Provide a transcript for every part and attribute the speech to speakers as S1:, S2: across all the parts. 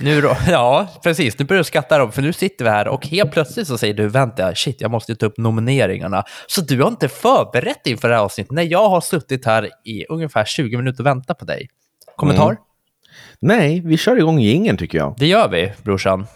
S1: Nu då, ja, precis. Nu börjar du skratta Rob, för nu sitter vi här och helt plötsligt så säger du, vänta, shit, jag måste ju ta upp nomineringarna. Så du har inte förberett inför det här avsnittet, när jag har suttit här i ungefär 20 minuter och väntat på dig. Kommentar?
S2: Mm. Nej, vi kör igång ingen tycker jag.
S1: Det gör vi, brorsan.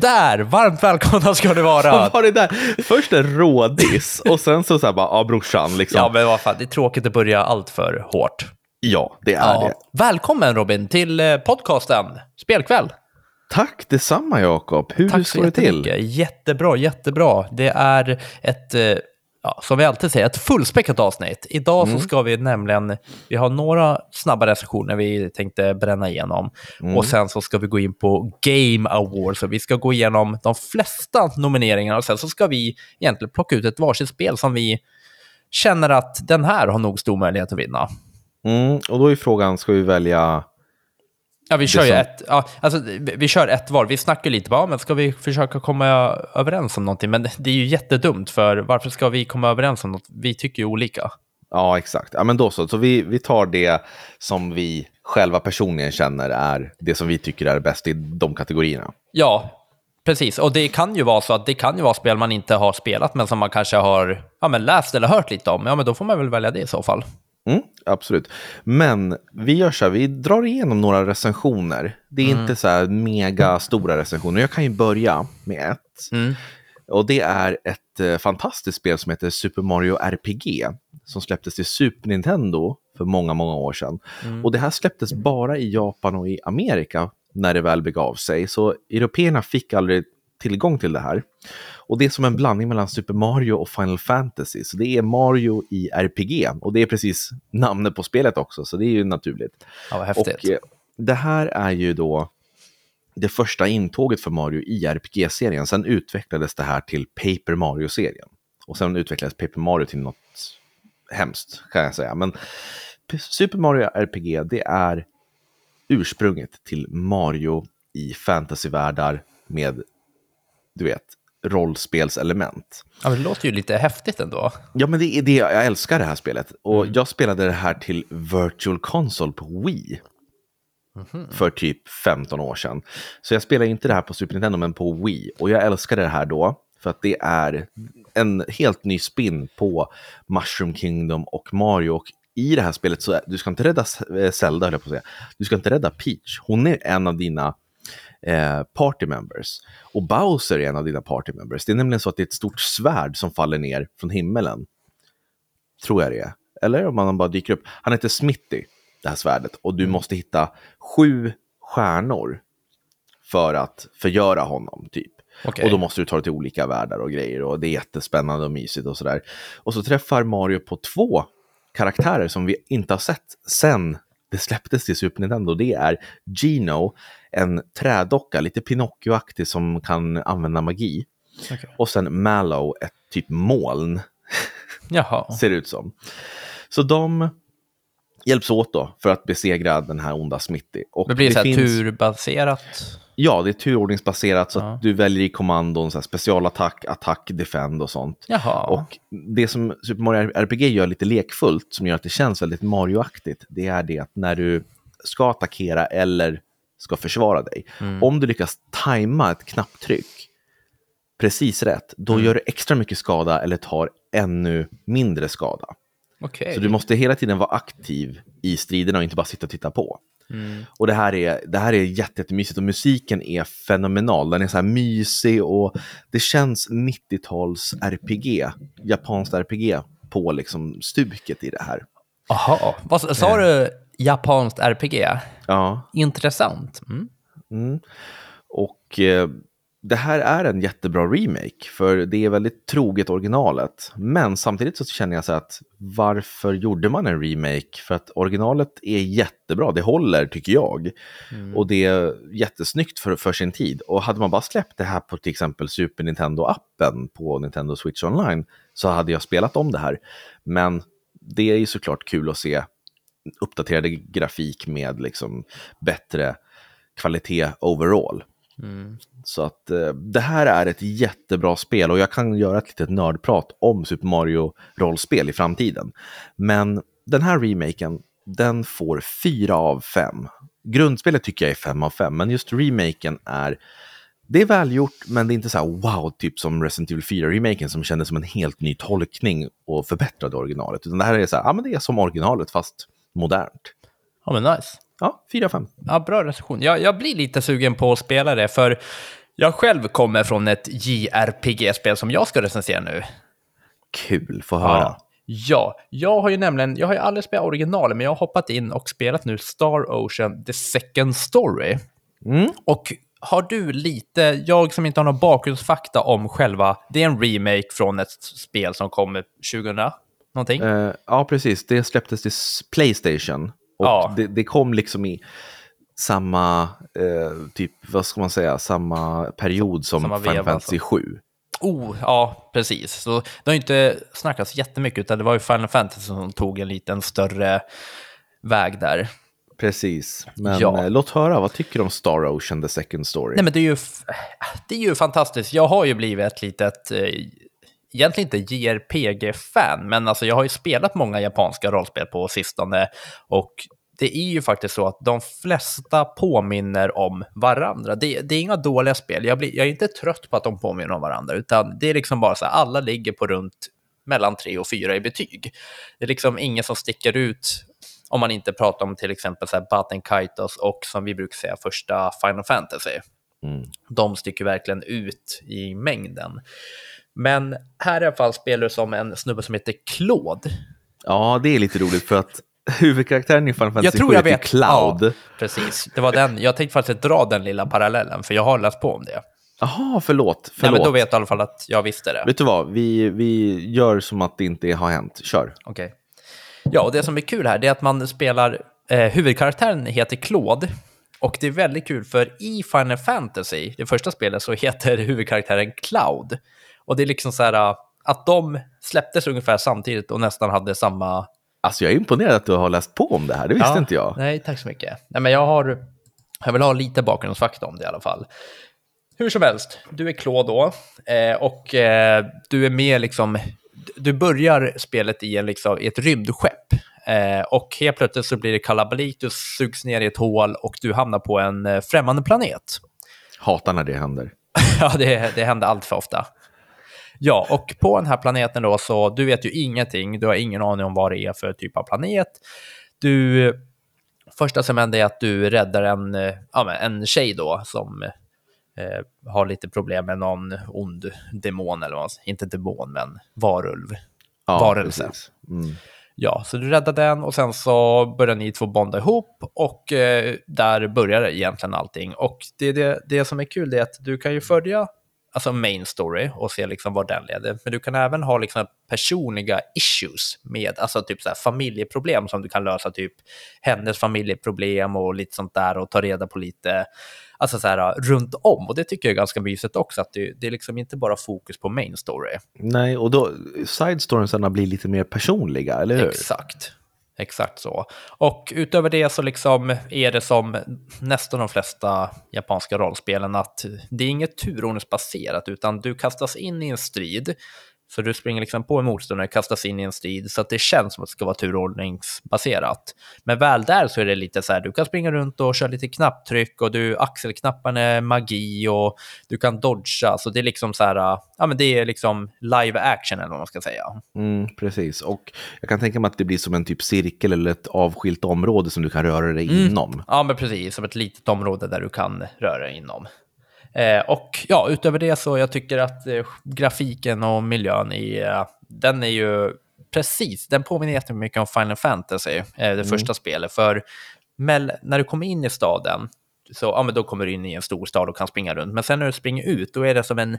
S1: Sådär, varmt välkomna ska ni vara.
S2: Vad var det där? Först en rådiss och sen så, så här bara, ja brorsan liksom.
S1: Ja, men vad fan, det är tråkigt att börja allt för hårt.
S2: Ja, det är
S1: Ja.
S2: det.
S1: Välkommen Robin till eh, podcasten Spelkväll.
S2: Tack detsamma Jakob. Hur
S1: Tack
S2: står det till?
S1: Jättebra, jättebra. Det är ett, eh, ja, som vi alltid säger, ett fullspäckat avsnitt. Idag
S2: Mm.
S1: så ska vi nämligen, vi har några snabba recensioner vi tänkte bränna igenom.
S2: Mm.
S1: Och sen så ska vi gå in på Game Awards. Så vi ska gå igenom de flesta nomineringarna och sen så ska vi egentligen plocka ut ett varsitt spel som vi känner att den här har nog stor möjlighet att vinna.
S2: Mm, och då är frågan, ska vi välja...
S1: Ja, vi kör ju
S2: som-
S1: ett, ja, alltså, vi, vi kör ett var. Vi snackar lite bara, men ska vi försöka komma överens om någonting? Men det är ju jättedumt, för varför ska vi komma överens om något? Vi tycker ju olika.
S2: Ja, exakt. Ja, men då så. Så vi, vi tar det som vi själva personligen känner är det som vi tycker är bäst i de kategorierna.
S1: Ja, precis. Och det kan ju vara så att det kan ju vara spel man inte har spelat, men som man kanske har ja, men läst eller hört lite om. Ja, men då får man väl välja det i så fall.
S2: Mm, absolut. Men vi gör så här, vi drar igenom några recensioner. Det är inte så här mega stora recensioner. Jag kan ju börja med ett.
S1: Mm.
S2: Och det är ett eh, fantastiskt spel som heter Super Mario RPG. Som släpptes till Super Nintendo för många, många år sedan. Och det här släpptes bara i Japan och i Amerika när det väl begav sig. Så européerna fick aldrig tillgång till det här. Och det är som en blandning mellan Super Mario och Final Fantasy. Så det är Mario i RPG. Och det är precis namnet på spelet också, så det är ju naturligt.
S1: Ja, vad häftigt.
S2: Och eh, det här är ju då det första intåget för Mario i RPG-serien. Sen utvecklades det här till Paper Mario-serien. Och sen utvecklades Paper Mario till något hemskt, kan jag säga. Men Super Mario RPG, det är ursprunget till Mario i fantasyvärldar med, du vet, rollspelselement.
S1: Ja, men det låter ju lite häftigt ändå.
S2: Ja, men det är det jag älskar det här spelet. Och jag spelade det här till Virtual Console på Wii. För typ 15 år sedan. Så jag spelade inte det här på Super Nintendo, men på Wii. Och jag älskade det här då. För att det är en helt ny spin på Mushroom Kingdom och Mario. Och i det här spelet så du ska inte rädda eh, Zelda, höll jag på att säga. Du ska inte rädda Peach. Hon är en av dina eh, party members. Och Bowser är en av dina party members. Det är nämligen så att det är ett stort svärd som faller ner från himmelen. Tror jag det är. Eller om han bara dyker upp. Han heter Smitty, det här svärdet. Och du måste hitta sju stjärnor för att förgöra honom, typ.
S1: Okej.
S2: Och då måste du ta det till olika världar och grejer. Och det är jättespännande och mysigt och sådär. Och så träffar Mario på två karaktärer som vi inte har sett sen det släpptes till Super Nintendo. Det är Gino, en trädocka, lite Pinocchio-aktig som kan använda magi.
S1: Okej.
S2: Och sen Mallow, ett typ moln, ser det ut som. Så de hjälps åt då för att besegra den här onda Smitty. Och
S1: Det blir så här
S2: finns-
S1: turbaserat.
S2: Ja, det är turordningsbaserat så
S1: Ja.
S2: att du väljer i kommandon så här, specialattack, attack, defend och sånt.
S1: Jaha.
S2: Och det som Super Mario RPG gör lite lekfullt, som gör att det känns väldigt Mario-aktigt, det är det att när du ska attackera eller ska försvara dig,
S1: Mm.
S2: om du lyckas tajma ett knapptryck precis rätt, då
S1: Mm.
S2: gör du extra mycket skada eller tar ännu mindre skada.
S1: Okej.
S2: Så du måste hela tiden vara aktiv i striderna och inte bara sitta och titta på.
S1: Mm.
S2: Och det här är, det här är jätte- jättemysigt och musiken är fenomenal. Den är så här mysig och det känns 90-tals RPG, japanskt RPG på liksom stuket i det här.
S1: Jaha. Vad sa du? Japanskt RPG?
S2: Ja,
S1: Intressant. Mm.
S2: mm. och eh, det här är en jättebra remake för det är väldigt troget originalet. Men samtidigt så känner jag så att varför gjorde man en remake? För att originalet är jättebra, det håller tycker jag. Och det är jättesnyggt för, för sin tid. Och hade man bara släppt det här på till exempel Super Nintendo-appen på Nintendo Switch Online så hade jag spelat om det här. Men det är ju såklart kul att se uppdaterade grafik med liksom bättre kvalitet overall.
S1: Mm.
S2: Så att eh, det här är ett jättebra spel och jag kan göra ett litet nördprat om Super Mario-rollspel i framtiden. Men den här remaken, den får 4 av 5. Grundspelet tycker jag är 5 av 5, men just remaken är det är välgjort, men det är inte så här wow, typ som Resident Evil 4-remaken som kändes som en helt ny tolkning och förbättrade originalet. Utan det här är så här, ja men det är som originalet fast modernt.
S1: Ja, men nice.
S2: Ja, 4-5.
S1: Ja, bra recension. Jag, jag blir lite sugen på att spela det, för jag själv kommer från ett JRPG-spel som jag ska recensera nu.
S2: Kul, få höra.
S1: Ja. Ja, jag har ju nämligen, jag har ju aldrig spelat originalet, men jag har hoppat in och spelat nu Star Ocean The Second Story.
S2: Mm.
S1: Och har du lite, jag som inte har någon bakgrundsfakta om själva, det är en remake från ett spel som kom 2000 någonting?
S2: Eh, ja, precis. Det släpptes till Playstation. Och
S1: Ja.
S2: det, det kom liksom i samma, eh, typ, vad ska man säga, samma period som
S1: Samma
S2: Final
S1: veva,
S2: Fantasy 7.
S1: Oh, ja, precis. Så det har ju inte snackats jättemycket, utan det var ju Final Fantasy som tog en liten större väg där.
S2: Precis. Men
S1: Ja.
S2: eh, låt höra, vad tycker du om Star Ocean The Second Story?
S1: Nej, men det är ju, det är ju fantastiskt. Jag har ju blivit ett litet, eh, egentligen inte JRPG-fan, men alltså jag har ju spelat många japanska rollspel på sistone och det är ju faktiskt så att de flesta påminner om varandra. Det, det är inga dåliga spel. Jag, blir, jag är inte trött på att de påminner om varandra, utan det är liksom bara så här, alla ligger på runt mellan tre och fyra i betyg. Det är liksom ingen som sticker ut om man inte pratar om till exempel så här Baten Kaitos och som vi brukar säga första Final Fantasy
S2: Mm.
S1: de sticker verkligen ut i mängden. Men här i alla fall spelar du som en snubbe som heter Claude.
S2: Ja, det är lite roligt för att huvudkaraktären i Final Fantasy
S1: Jag tror
S2: 7
S1: jag
S2: heter
S1: vet.
S2: Cloud.
S1: Ja, precis. Det var den. Jag tänkte faktiskt dra den lilla parallellen, för jag har läst på om det.
S2: Jaha, förlåt.
S1: Nej,
S2: förlåt.
S1: men då vet du i alla fall att jag visste det.
S2: Vet du vad, vi, vi gör som att det inte har hänt. Kör.
S1: Okej. Ja, och det som är kul här det är att man spelar, eh, huvudkaraktären heter Claude. Och det är väldigt kul för i Final Fantasy, det första spelet, så heter huvudkaraktären Cloud. Och det är liksom så här eh, att de släpptes ungefär samtidigt och nästan hade samma...
S2: Alltså jag är imponerad att du har läst på om det här, det visste
S1: Ja,
S2: inte jag.
S1: Nej, tack så mycket. Nej, men jag har... Jag vill ha lite bakgrundsfakta om det i alla fall. Hur som helst, du är Claude då eh, och eh, du är med liksom... Du börjar spelet i, en, liksom, i ett rymdskepp eh, och helt plötsligt så blir det kalabalik, du sugs ner i ett hål och du hamnar på en främmande planet.
S2: Hatar när det händer.
S1: ja, det, det händer allt för ofta. Ja, och på den här planeten då så, du vet ju ingenting, du har ingen aning om vad det är för typ av planet. Du, första som händer är att du räddar en, ja, en tjej då som eh, har lite problem med någon ond demon eller vad, inte demon men varulv.
S2: Ja,
S1: Varelse.
S2: Mm.
S1: Ja, så du räddar den och sen så börjar ni två bonda ihop och eh, där börjar egentligen allting. Och det, det, det som är kul är att du kan ju följa alltså main story och se liksom var den leder. Men du kan även ha liksom personliga issues med, alltså typ så familjeproblem som du kan lösa, typ hennes familjeproblem och lite sånt där och ta reda på lite, alltså så här runt om. Och det tycker jag är ganska mysigt också, att det, det är liksom inte bara fokus på main story.
S2: Nej, och då side storiesarna blir lite mer personliga, eller hur?
S1: Exakt. Exakt så. Och utöver det så liksom är det som nästan de flesta japanska rollspelen att det är inget turordningsbaserat utan du kastas in i en strid. Så du springer liksom på en motståndare, kastas in i en strid så att det känns som att det ska vara turordningsbaserat. Men väl där så är det lite så här, du kan springa runt och köra lite knapptryck och du axelknapparna är magi och du kan dodga. Så det är liksom så här, ja men det är liksom live action eller vad man ska säga.
S2: Mm, precis, och jag kan tänka mig att det blir som en typ cirkel eller ett avskilt område som du kan röra dig
S1: Mm.
S2: inom.
S1: Ja, men precis. Som ett litet område där du kan röra dig inom. Eh, och ja, utöver det så jag tycker att eh, grafiken och miljön i, eh, den är ju precis, den påminner jättemycket om Final Fantasy, det första spelet. För när du kommer in i staden, så ja, men då kommer du in i en stor stad och kan springa runt. Men sen när du springer ut, då är det som en,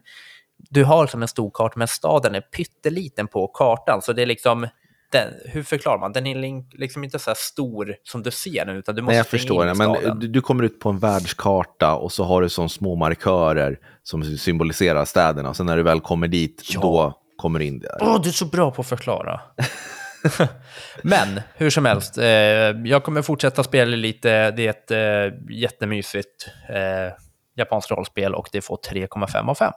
S1: du har som en stor karta, men staden är pytteliten på kartan. Så det är liksom, den, hur förklarar man? Den är liksom inte så här stor som du ser den, utan du måste
S2: Nej, jag förstår det, men du, du kommer ut på en världskarta och så har du som små markörer som symboliserar städerna. Och sen när du väl kommer dit,
S1: Ja.
S2: då kommer du in där.
S1: Åh, du är så bra på att förklara. Men hur som helst, eh, jag kommer fortsätta spela lite. Det är ett eh, jättemysigt eh, japanskt rollspel och det får 3,5 av 5.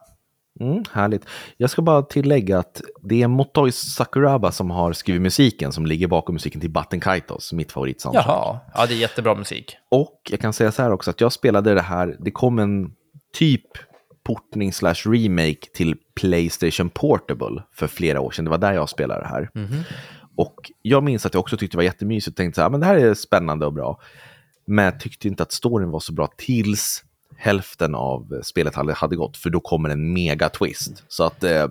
S2: Mm, härligt. Jag ska bara tillägga att det är Motoi Sakuraba som har skrivit musiken som ligger bakom musiken till Batten Kaitos, mitt favoritsoundtrack.
S1: Jaha, ja det är jättebra musik.
S2: Och jag kan säga så här också att jag spelade det här, det kom en typ portning slash remake till Playstation Portable för flera år sedan. Det var där jag spelade det här.
S1: Mm -hmm.
S2: Och jag minns att jag också tyckte det var jättemysigt och tänkte så här, men det här är spännande och bra. Men jag tyckte inte att storyn var så bra tills hälften av spelet hade, hade gått, för då kommer en mega twist. Så att eh,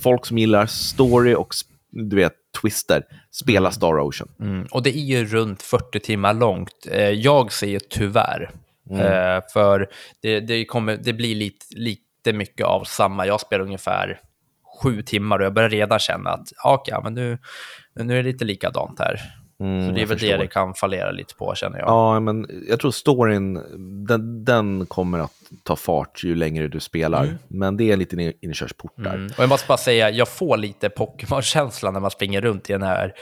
S2: folk som gillar story och du vet, twister, spela Star Ocean.
S1: Mm. Och det är ju runt 40 timmar långt. Eh, jag säger tyvärr. Mm. Eh, för det, det, kommer, det blir lite, lite mycket av samma. Jag spelar ungefär sju timmar och jag börjar redan känna att okay, men nu, nu är det lite likadant här. Mm, så det är väl det det kan fallera lite på känner jag.
S2: Ja, men jag tror storyn, den, den kommer att ta fart ju längre du spelar. Mm. Men det är en liten inkörsport där. Mm.
S1: Och jag måste bara säga, jag får lite Pokémon-känsla när man springer runt i den här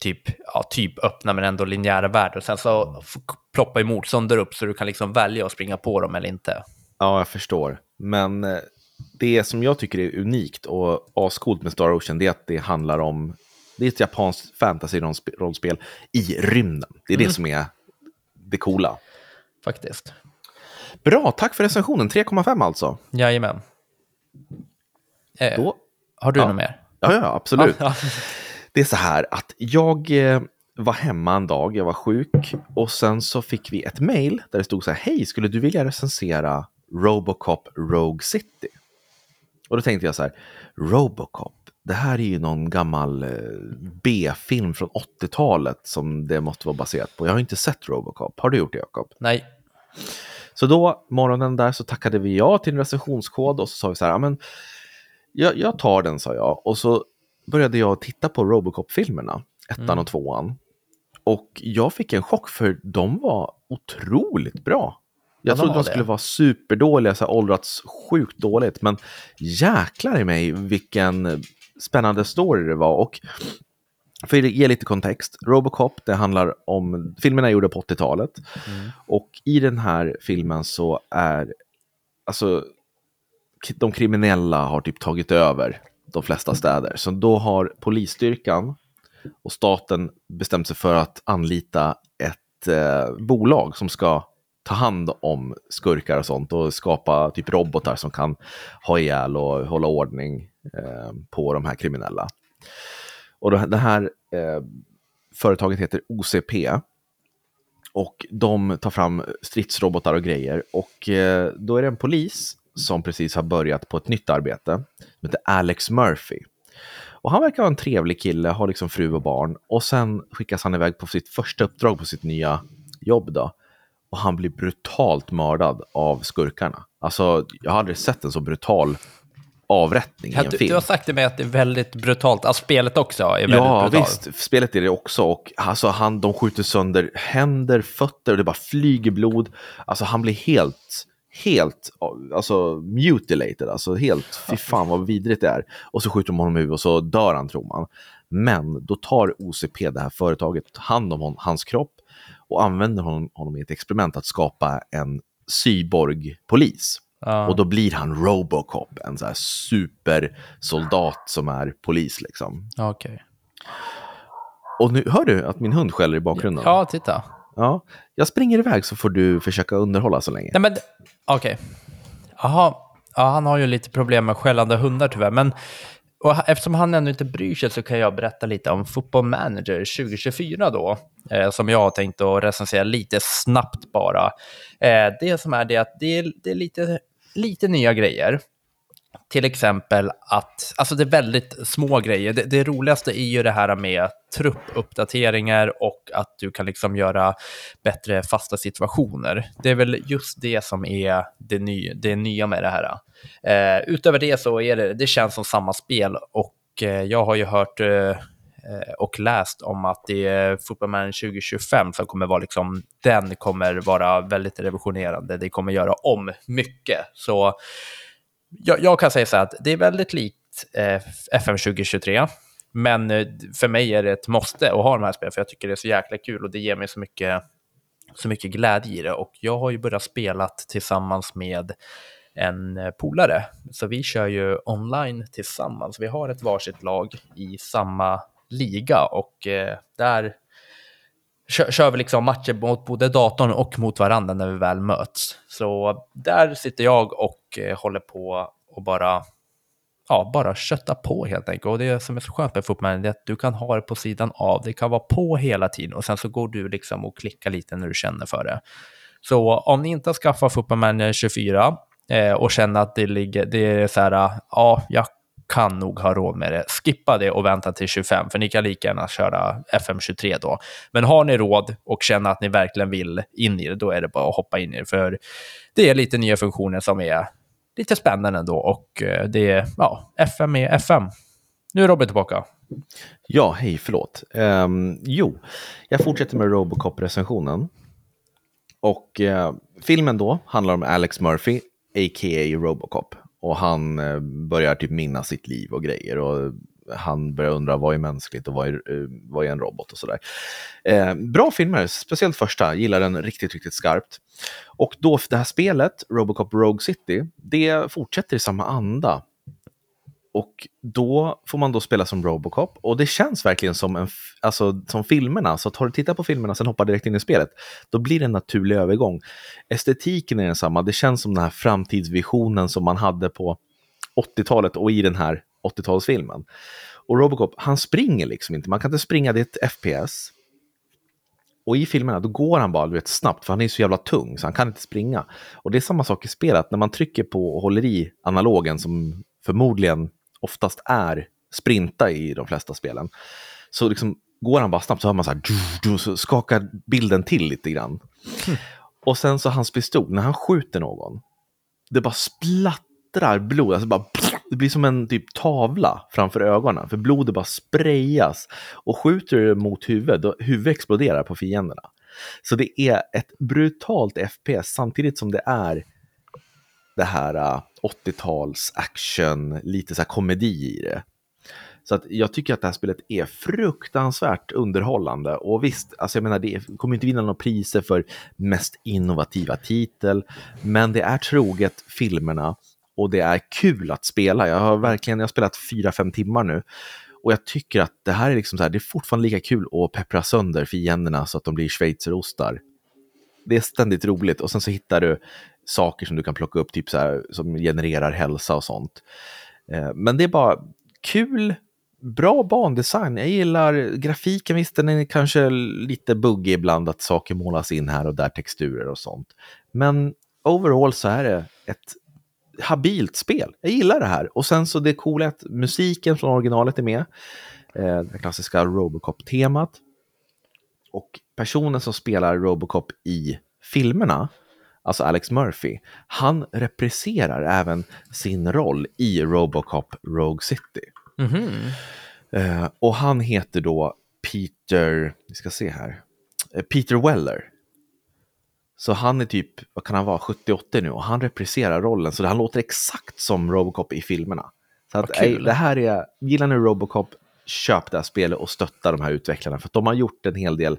S1: typ, ja, typ öppna men ändå linjära värld. Och sen så ploppar ju motståndare upp så du kan liksom välja att springa på dem eller inte.
S2: Ja, jag förstår. Men eh, det som jag tycker är unikt och ascoolt med Star Ocean det är att det handlar om det är ett japanskt fantasy-rollspel i rymden. Det är mm. det som är det coola.
S1: Faktiskt.
S2: Bra, tack för recensionen. 3,5 alltså.
S1: Jajamän. Eh, Då, har du
S2: ja.
S1: något mer?
S2: Ja, ja absolut. det är så här att jag eh, var hemma en dag, jag var sjuk och sen så fick vi ett mail där det stod så här, hej, skulle du vilja recensera Robocop Rogue City? Och då tänkte jag så här, Robocop, det här är ju någon gammal eh, B-film från 80-talet som det måste vara baserat på. Jag har inte sett Robocop. Har du gjort det, Jakob?
S1: Nej.
S2: Så då, morgonen där, så tackade vi ja till en recensionskod och så sa vi så här, men jag, jag tar den, sa jag. Och så började jag titta på Robocop-filmerna, ettan mm. och tvåan. Och jag fick en chock för de var otroligt bra. Jag trodde de skulle vara superdåliga, så här, åldrats sjukt dåligt, men jäklar i mig vilken spännande story det var. Och för att ge lite kontext, Robocop, det handlar om, filmerna är gjorda på 80-talet. Mm. Och i den här filmen så är, alltså, de kriminella har typ tagit över de flesta städer. Så då har polisstyrkan och staten bestämt sig för att anlita ett eh, bolag som ska ta hand om skurkar och sånt och skapa typ robotar som kan ha ihjäl och hålla ordning Eh, på de här kriminella. Och det här eh, företaget heter OCP och de tar fram stridsrobotar och grejer och eh, då är det en polis som precis har börjat på ett nytt arbete som heter Alex Murphy. Och han verkar vara en trevlig kille, har liksom fru och barn och sen skickas han iväg på sitt första uppdrag på sitt nya jobb då och han blir brutalt mördad av skurkarna. Alltså, jag har aldrig sett en så brutal avrättning ja,
S1: du. Du har sagt till mig att det är väldigt brutalt, alltså spelet också är väldigt
S2: ja,
S1: brutalt.
S2: Ja, visst, spelet är det också. Och alltså, han, de skjuter sönder händer, fötter och det bara flyger blod. Alltså han blir helt, helt, alltså mutilated, alltså helt, fy fan vad vidrigt det är. Och så skjuter de honom i huvudet och så dör han tror man. Men då tar OCP, det här företaget, hand om hans kropp och använder honom, honom i ett experiment att skapa en cyborgpolis. Ah. Och då blir han Robocop, en så här supersoldat som är polis liksom.
S1: Okay.
S2: Och nu hör du att min hund skäller i bakgrunden?
S1: Ja, titta.
S2: Ja, jag springer iväg så får du försöka underhålla så länge.
S1: Nej, men okej. Okay. Jaha, ja, han har ju lite problem med skällande hundar tyvärr, men och eftersom han ännu inte bryr sig så kan jag berätta lite om Football Manager 2024 då, eh, som jag har tänkt att recensera lite snabbt bara. Eh, det som är det att det är, det är lite, lite nya grejer. Till exempel att, alltså det är väldigt små grejer. Det, det, roligaste är ju det här med truppuppdateringar och att du kan liksom göra bättre fasta situationer. Det är väl just det som är det, ny, det nya med det här. Eh, utöver det så är det, det känns som samma spel och eh, jag har ju hört eh, Eh, och läst om att det är Football Manager 2025 som kommer vara liksom, den kommer vara väldigt revolutionerande. Det kommer göra om mycket. Så jag, jag kan säga så här att det är väldigt likt eh, FM 2023. Men eh, för mig är det ett måste att ha de här spelen, för jag tycker det är så jäkla kul och det ger mig så mycket, så mycket glädje i det. Och jag har ju börjat spela tillsammans med en eh, polare, så vi kör ju online tillsammans. Vi har ett varsitt lag i samma liga och eh, där kör, kör vi liksom matcher mot både datorn och mot varandra när vi väl möts. Så där sitter jag och eh, håller på och bara ja, bara kötta på helt enkelt. Och det som är så skönt med fotbollen är att du kan ha det på sidan av. Det kan vara på hela tiden och sen så går du liksom och klickar lite när du känner för det. Så om ni inte har skaffat Fotbollmanager 24 eh, och känner att det ligger, det är så här, ah, ja, jag kan nog ha råd med det. Skippa det och vänta till 25, för ni kan lika gärna köra FM23 då. Men har ni råd och känner att ni verkligen vill in i det, då är det bara att hoppa in i det, för det är lite nya funktioner som är lite spännande ändå och eh, det är, ja, FM är FM. Nu är Robin tillbaka.
S2: Ja, hej, förlåt. Um, jo, jag fortsätter med Robocop-recensionen. Och uh, filmen då handlar om Alex Murphy, a.k.a. Robocop. Och han eh, börjar typ minnas sitt liv och grejer. Och han börjar undra vad är mänskligt och vad är, eh, vad är en robot och sådär. Eh, bra filmer, speciellt första, gillar den riktigt, riktigt skarpt. Och då det här spelet, Robocop Rogue City, det fortsätter i samma anda. Och då får man då spela som Robocop och det känns verkligen som, en, alltså, som filmerna. Så tar du tittar på filmerna och sen hoppar direkt in i spelet, då blir det en naturlig övergång. Estetiken är densamma, det känns som den här framtidsvisionen som man hade på 80-talet och i den här 80-talsfilmen. Och Robocop, han springer liksom inte, man kan inte springa, det är ett FPS. Och i filmerna då går han bara vet, snabbt för han är så jävla tung så han kan inte springa. Och det är samma sak i spelet, när man trycker på och håller i analogen som förmodligen oftast är sprinta i de flesta spelen. Så liksom går han bara snabbt så hör man så här, så skakar bilden till lite grann. Mm. Och sen så hans pistol, när han skjuter någon, det bara splattrar blod, alltså bara det blir som en typ tavla framför ögonen, för blodet bara sprayas. Och skjuter du mot huvudet, då huvudet exploderar på fienderna. Så det är ett brutalt FPS samtidigt som det är det här äh, 80-tals action, lite så här komedi i det. Så att jag tycker att det här spelet är fruktansvärt underhållande. Och visst, alltså jag menar, det kommer inte vinna några priser för mest innovativa titel, men det är troget filmerna och det är kul att spela. Jag har verkligen jag har spelat 4-5 timmar nu och jag tycker att det här är liksom så här, det är fortfarande lika kul att peppra sönder fienderna så att de blir schweizerostar. Det är ständigt roligt och sen så hittar du saker som du kan plocka upp, typ så här, som genererar hälsa och sånt. Eh, men det är bara kul, bra bandesign. Jag gillar grafiken, visst den är kanske lite buggig ibland att saker målas in här och där, texturer och sånt. Men overall så är det ett habilt spel. Jag gillar det här. Och sen så det coola att musiken från originalet är med. Eh, det klassiska Robocop-temat. Och personen som spelar Robocop i filmerna, alltså Alex Murphy, han represserar även sin roll i Robocop Rogue City. Mm -hmm. eh, och han heter då Peter, vi ska se här, eh, Peter Weller. Så han är typ, vad kan han vara, 70-80 nu och han repriserar rollen så han låter exakt som Robocop i filmerna. Så att, ej, det här är, gillar ni Robocop, köp det här spelet och stötta de här utvecklarna för att de har gjort en hel del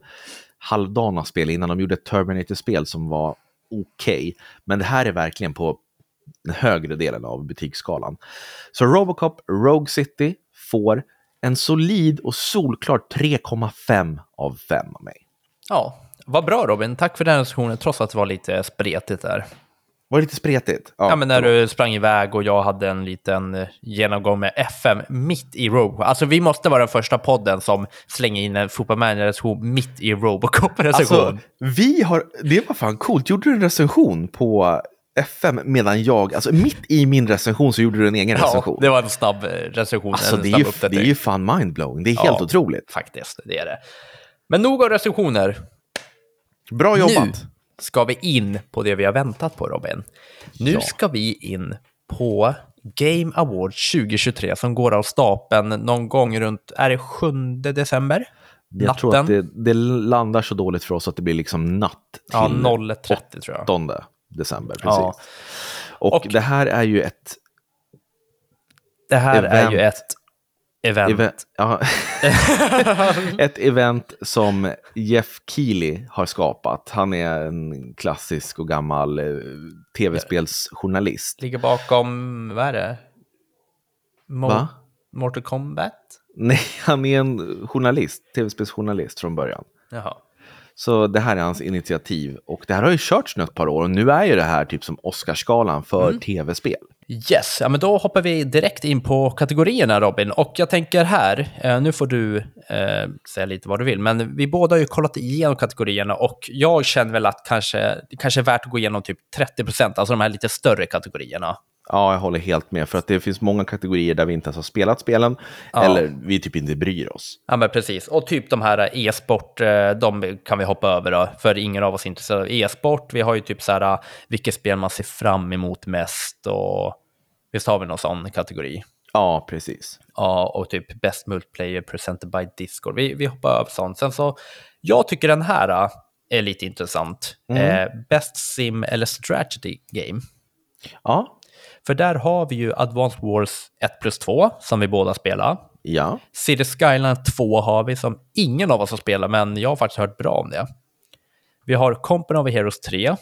S2: halvdana spel innan de gjorde ett Terminator-spel som var okej. Okay. Men det här är verkligen på den högre delen av betygsskalan. Så Robocop Rogue City får en solid och solklart 3,5 av 5 av mig.
S1: Ja, vad bra Robin, tack för den recensionen, trots att det var lite spretigt där.
S2: Var det lite spretigt?
S1: Ja, ja men när du sprang iväg och jag hade en liten eh, genomgång med FM mitt i Robocop. Alltså vi måste vara den första podden som slänger in en fotbollmanager-recension mitt i Robocop-recension. Alltså,
S2: vi har, det var fan coolt. Gjorde du en recension på FM medan jag, alltså mitt i min recension så gjorde du en egen ja, recension.
S1: det var en snabb eh, recension.
S2: Alltså det är, ju, det är ju fan mindblowing, det är helt otroligt.
S1: Faktiskt, det är det. Men nog av recensioner.
S2: Bra jobbat! Nu
S1: ska vi in på det vi har väntat på, Robin. Nu ja. ska vi in på Game Awards 2023 som går av stapeln någon gång runt, är det 7 december?
S2: Jag Natten. tror att det, det, landar så dåligt för oss att det blir liksom natt till
S1: ja, 0.30 tror jag.
S2: 8 december. Precis. Ja. Och, och, det här är ju ett...
S1: Det här event. är ju ett event.
S2: Event, ja. ett event som Jeff Keely har skapat. Han är en klassisk och gammal eh, tv-spelsjournalist.
S1: Ligger bakom, vad är det? Mo
S2: Va?
S1: Mortal Kombat?
S2: Nej, han är en journalist, tv-spelsjournalist från början.
S1: Jaha.
S2: Så det här är hans initiativ och det här har ju körts nu ett par år och nu är ju det här typ som Oscarsgalan för tv-spel.
S1: Yes, ja, men då hoppar vi direkt in på kategorierna Robin. Och jag tänker här, eh, nu får du eh, säga lite vad du vill, men vi båda har ju kollat igenom kategorierna och jag känner väl att kanske, det kanske är värt att gå igenom typ 30 procent, alltså de här lite större kategorierna.
S2: Ja, jag håller helt med för att det finns många kategorier där vi inte ens har spelat spelen eller vi typ inte bryr oss.
S1: Ja, men precis. Och typ de här e-sport, eh, de kan vi hoppa över då, för ingen av oss är intresserad av e-sport. Vi har ju typ så här, vilket spel man ser fram emot mest och visst har vi någon sån kategori?
S2: Ja, precis.
S1: Ja, och typ Best Multiplayer Presented by Discord. Vi, vi hoppar över sånt. Sen så, jag tycker den här äh, är lite intressant. Eh, Best Sim eller Strategy Game.
S2: Ja,
S1: För där har vi ju Advanced Wars 1 plus 2, som vi båda spelar.
S2: ja,
S1: City Skyline 2 har vi, som ingen av oss har spelat, men jag har faktiskt hört bra om det. Vi har Company of Heroes 3.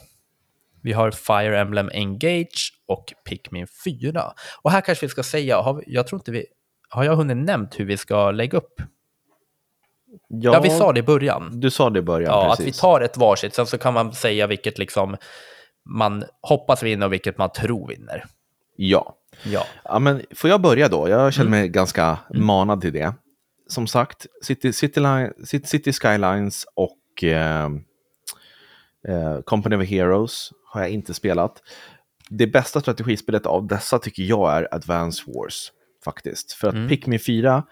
S1: Vi har Fire Emblem Engage och Pikmin 4. Och här kanske vi ska säga, har vi, jag tror inte vi, har jag hunnit nämnt hur vi ska lägga upp? Ja, vi sa det i början.
S2: Du sa det i början,
S1: Ja, att
S2: precis.
S1: vi tar ett varsitt, sen så kan man säga vilket liksom man hoppas vinner och vilket man tror vinner.
S2: Ja.
S1: Ja.
S2: ja, men får jag börja då? Jag känner
S1: Mm.
S2: mig ganska manad till det. Som sagt, City, City, Line, City, City Skylines och eh, eh, Company of Heroes har jag inte spelat. Det bästa strategispelet av dessa tycker jag är Advance Wars, faktiskt. För att
S1: Mm.
S2: Pikmin 4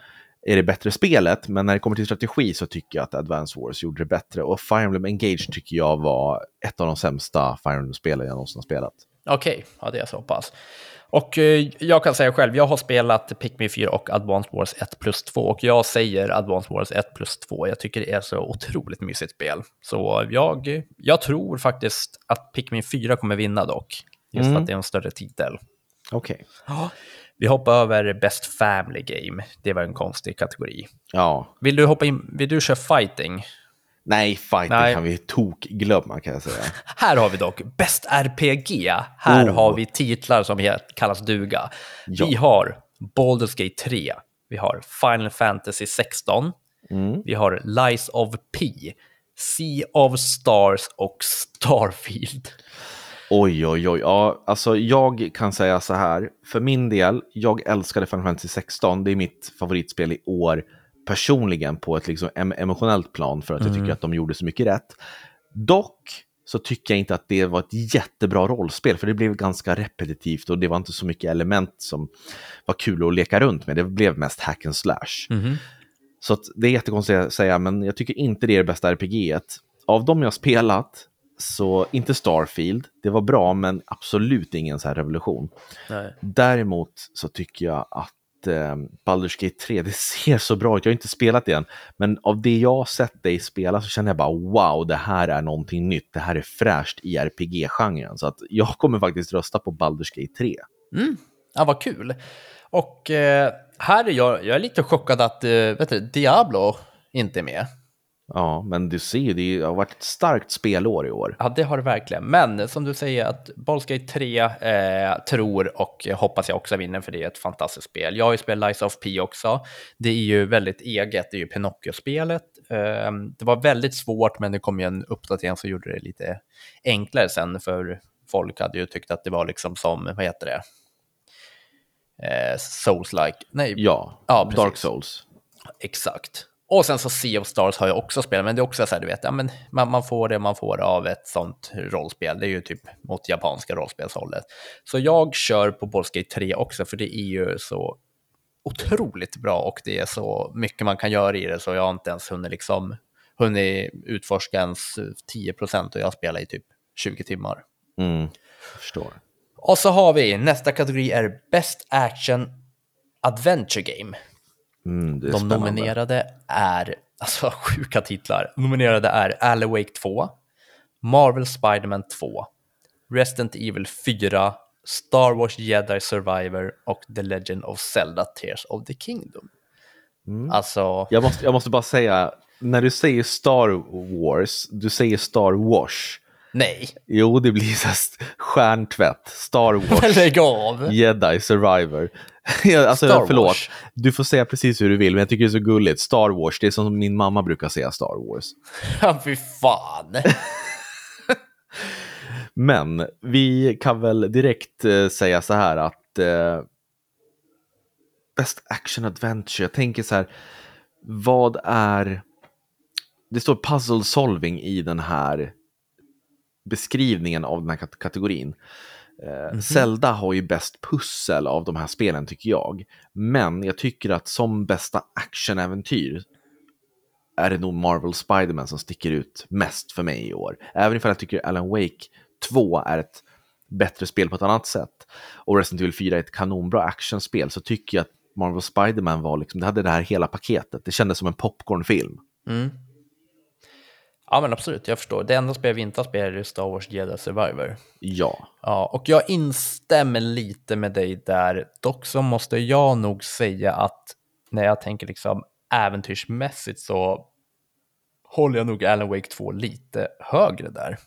S2: är det bättre spelet, men när det kommer till strategi så tycker jag att Advance Wars gjorde det bättre. Och Fire Emblem Engage tycker jag var ett av de sämsta Fire Emblem-spelen jag någonsin har spelat.
S1: Okej, ja det är så pass. Och eh, jag kan säga själv, jag har spelat Pikmin 4 och Advanced Wars 1 plus 2 och jag säger Advanced Wars 1 plus 2. Jag tycker det är så otroligt mysigt spel. Så jag, jag tror faktiskt att Pikmin 4 kommer vinna dock. Just
S2: Mm.
S1: att det är en större titel.
S2: Okej.
S1: Vi hoppar över Best Family Game. Det var en konstig kategori.
S2: Ja,
S1: Vill du hoppa in, vill du köra fighting?
S2: Nej, fighting
S1: Nej.
S2: kan vi tokglömma kan jag säga.
S1: Här har vi dock Bäst RPG. Här
S2: Oh.
S1: har vi titlar som kallas duga.
S2: Ja.
S1: Vi har Baldur's Gate 3. Vi har Final Fantasy 16.
S2: Mm.
S1: Vi har Lies of P. Sea of Stars och Starfield.
S2: Oj, oj, oj. Ja, alltså jag kan säga så här. För min del, jag älskade Final Fantasy 16. Det är mitt favoritspel i år personligen på ett liksom em- emotionellt plan för att jag tycker att de gjorde så mycket rätt. Dock så tycker jag inte att det var ett jättebra rollspel, för det blev ganska repetitivt och det var inte så mycket element som var kul att leka runt med. Det blev mest hack and slash. Så att det är jättekonstigt att säga, men jag tycker inte det är det bästa RPG. Av de jag spelat, så inte Starfield, det var bra, men absolut ingen så här revolution.
S1: Nej.
S2: Däremot så tycker jag att eh, Baldur's Gate 3, det ser så bra ut. Jag har inte spelat det än, men av det jag har sett dig spela så känner jag bara wow, det här är någonting nytt. Det här är fräscht i RPG-genren. Så att jag kommer faktiskt rösta på Baldur's Gate 3. Mm.
S1: Ja, vad kul. Och eh, här är jag, jag är lite chockad att eh, vet du, Diablo inte är med.
S2: Ja, men du ser ju, det har varit ett starkt spelår i år.
S1: Ja, det har det verkligen. Men som du säger, att Baldur's Gate 3 eh, tror och hoppas jag också vinner, för det är ett fantastiskt spel. Jag har ju spelat Lies of P också. Det är ju väldigt eget, det är ju Pinocchio-spelet. Eh, det var väldigt svårt, men det kom ju en uppdatering som gjorde det lite enklare sen, för folk hade ju tyckt att det var liksom som, vad heter det? Eh, Souls-like. Nej,
S2: Ja,
S1: Ja.
S2: Dark Souls.
S1: Exakt. Och sen så Sea of Stars har jag också spelat, men det är också så här, du vet, ja, men man, man får det man får av ett sånt rollspel. Det är ju typ mot japanska rollspelshållet. Så jag kör på Baldur's Gate 3 också, för det är ju så otroligt bra och det är så mycket man kan göra i det, så jag har inte ens hunnit, liksom, hunnit utforska ens 10 procent och jag spelar i typ 20 timmar.
S2: Mm, förstår.
S1: Och så har vi, nästa kategori är Best Action Adventure Game.
S2: Mm, är
S1: De
S2: spännande.
S1: nominerade är, alltså sjuka titlar. Nominerade är Alan Wake 2, Marvel Spider-Man 2, Resident Evil 4, Star Wars Jedi Survivor och The Legend of Zelda Tears of the Kingdom.
S2: Mm.
S1: Alltså,
S2: Jag måste, jag måste bara säga, när du säger Star Wars, du säger Star Wars.
S1: nej.
S2: Jo, det blir så stjärntvätt. Star Wars.
S1: Lägg av!
S2: Jedi Survivor. Alltså,
S1: Star
S2: förlåt,
S1: Wars.
S2: du får säga precis hur du vill, men jag tycker det är så gulligt. Star Wars, det är som min mamma brukar säga Star Wars.
S1: Ja, fy fan.
S2: Men vi kan väl direkt eh, säga så här att eh, Best Action Adventure, jag tänker så här, vad är... Det står puzzle solving i den här beskrivningen av den här kat- kategorin. Eh, Zelda har ju bäst pussel av de här spelen tycker jag. Men jag tycker att som bästa actionäventyr är det nog Marvel Spider-Man som sticker ut mest för mig i år. Även ifall jag tycker Alan Wake 2 är ett bättre spel på ett annat sätt och Resident Evil 4 är ett kanonbra actionspel så tycker jag att Marvel Spider-Man var liksom, det hade det här hela paketet. Det kändes som en popcornfilm.
S1: Mm. Ja, men absolut, jag förstår. Det enda spel vi inte har spelat är Star Wars Jedi Survivor.
S2: Ja.
S1: Ja, och jag instämmer lite med dig där. Dock så måste jag nog säga att när jag tänker liksom äventyrsmässigt så håller jag nog Alan Wake 2 lite högre där.